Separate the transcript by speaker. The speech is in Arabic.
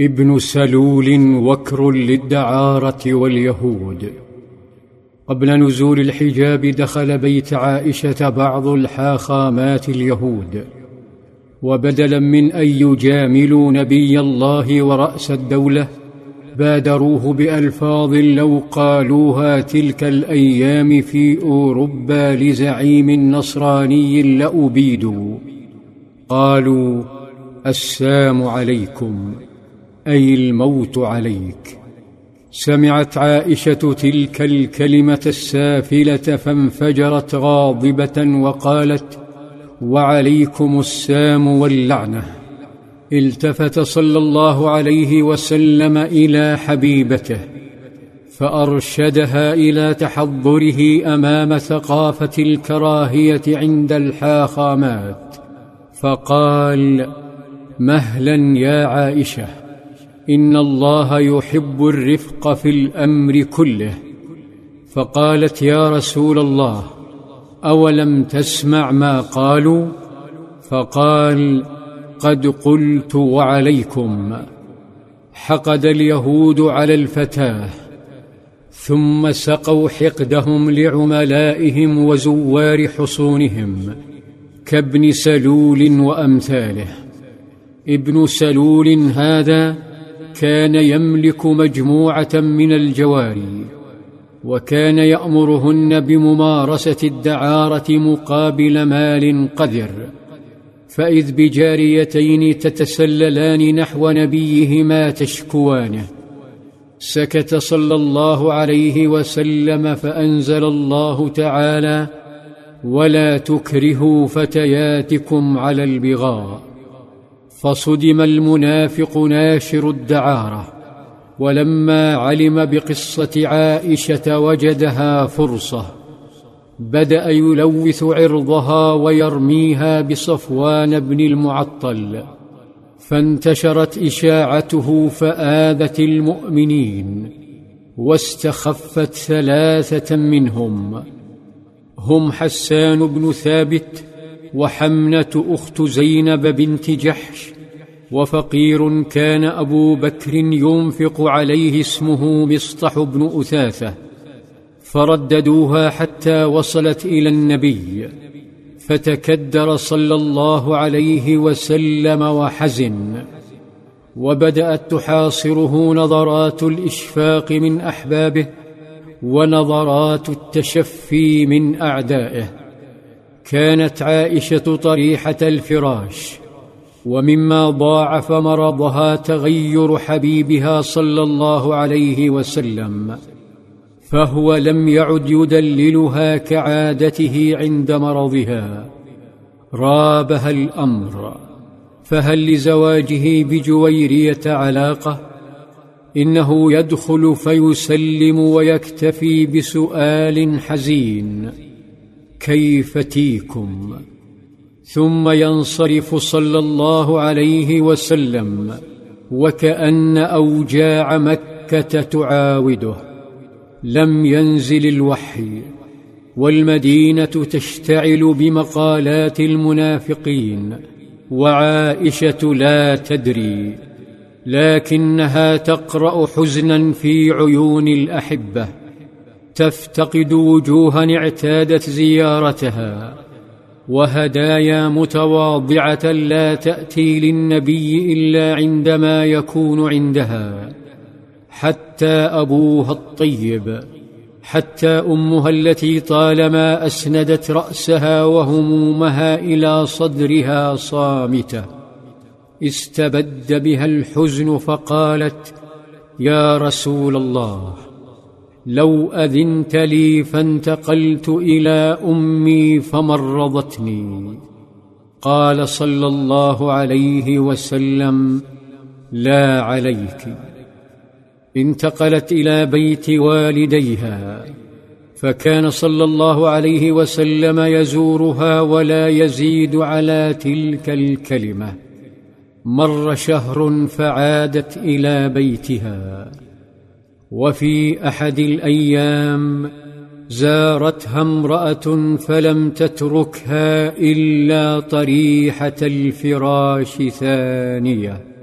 Speaker 1: ابن سلول وكر للدعارة واليهود. قبل نزول الحجاب دخل بيت عائشة بعض الحاخامات اليهود. وبدلا من أن يجاملوا نبي الله ورأس الدولة بادروه بألفاظ لو قالوها تلك الأيام في أوروبا لزعيم نصراني لأبيدوا. قالوا السام عليكم. أي الموت عليك. سمعت عائشة تلك الكلمة السافلة فانفجرت غاضبة وقالت وعليكم السام واللعنة. التفت صلى الله عليه وسلم إلى حبيبته فأرشدها إلى تحضره أمام ثقافة الكراهية عند الحاخامات فقال مهلا يا عائشة. إن الله يحب الرفق في الأمر كله. فقالت يا رسول الله أولم تسمع ما قالوا؟ فقال قد قلت وعليكم. حقد اليهود على الفتاة ثم سقوا حقدهم لعملائهم وزوار حصونهم كابن سلول وأمثاله. ابن سلول هذا كان يملك مجموعة من الجواري وكان يأمرهن بممارسة الدعارة مقابل مال قذر فإذ بجاريتين تتسللان نحو نبيهما تشكوانه. سكت صلى الله عليه وسلم فأنزل الله تعالى ولا تكرهوا فتياتكم على البغاء. فصدم المنافق ناشر الدعارة ولما علم بقصة عائشة وجدها فرصة بدأ يلوث عرضها ويرميها بصفوان بن المعطل فانتشرت إشاعته فآذت المؤمنين واستخفت ثلاثة منهم هم حسان بن ثابت وحمنه أخت زينب بنت جحش وفقير كان أبو بكر ينفق عليه اسمه مصطح بن أثاثة فرددوها حتى وصلت إلى النبي فتكدر صلى الله عليه وسلم وحزن وبدأت تحاصره نظرات الإشفاق من أحبابه ونظرات التشفي من أعدائه. كانت عائشة طريحة الفراش ومما ضاعف مرضها تغير حبيبها صلى الله عليه وسلم فهو لم يعد يدللها كعادته عند مرضها. رابها الأمر فهل لزواجه بجويرية علاقة؟ إنه يدخل فيسلم ويكتفي بسؤال حزين. كيف تيكم؟ ثم ينصرف صلى الله عليه وسلم وكأن أوجاع مكة تعاوده. لم ينزل الوحي والمدينة تشتعل بمقالات المنافقين وعائشة لا تدري لكنها تقرأ حزنا في عيون الأحبة. تفتقد وجوها اعتادت زيارتها. وهدايا متواضعة لا تأتي للنبي إلا عندما يكون عندها. حتى أبوها الطيب حتى أمها التي طالما أسندت رأسها وهمومها إلى صدرها صامتة. استبد بها الحزن فقالت يا رسول الله لو أذنت لي فانتقلت إلى أمي فمرضتني. قال صلى الله عليه وسلم لا عليك. انتقلت إلى بيت والديها فكان صلى الله عليه وسلم يزورها ولا يزيد على تلك الكلمة. مر شهر فعادت إلى بيتها. وفي أحد الأيام زارتها امرأة فلم تتركها إلا طريحة الفراش ثانية.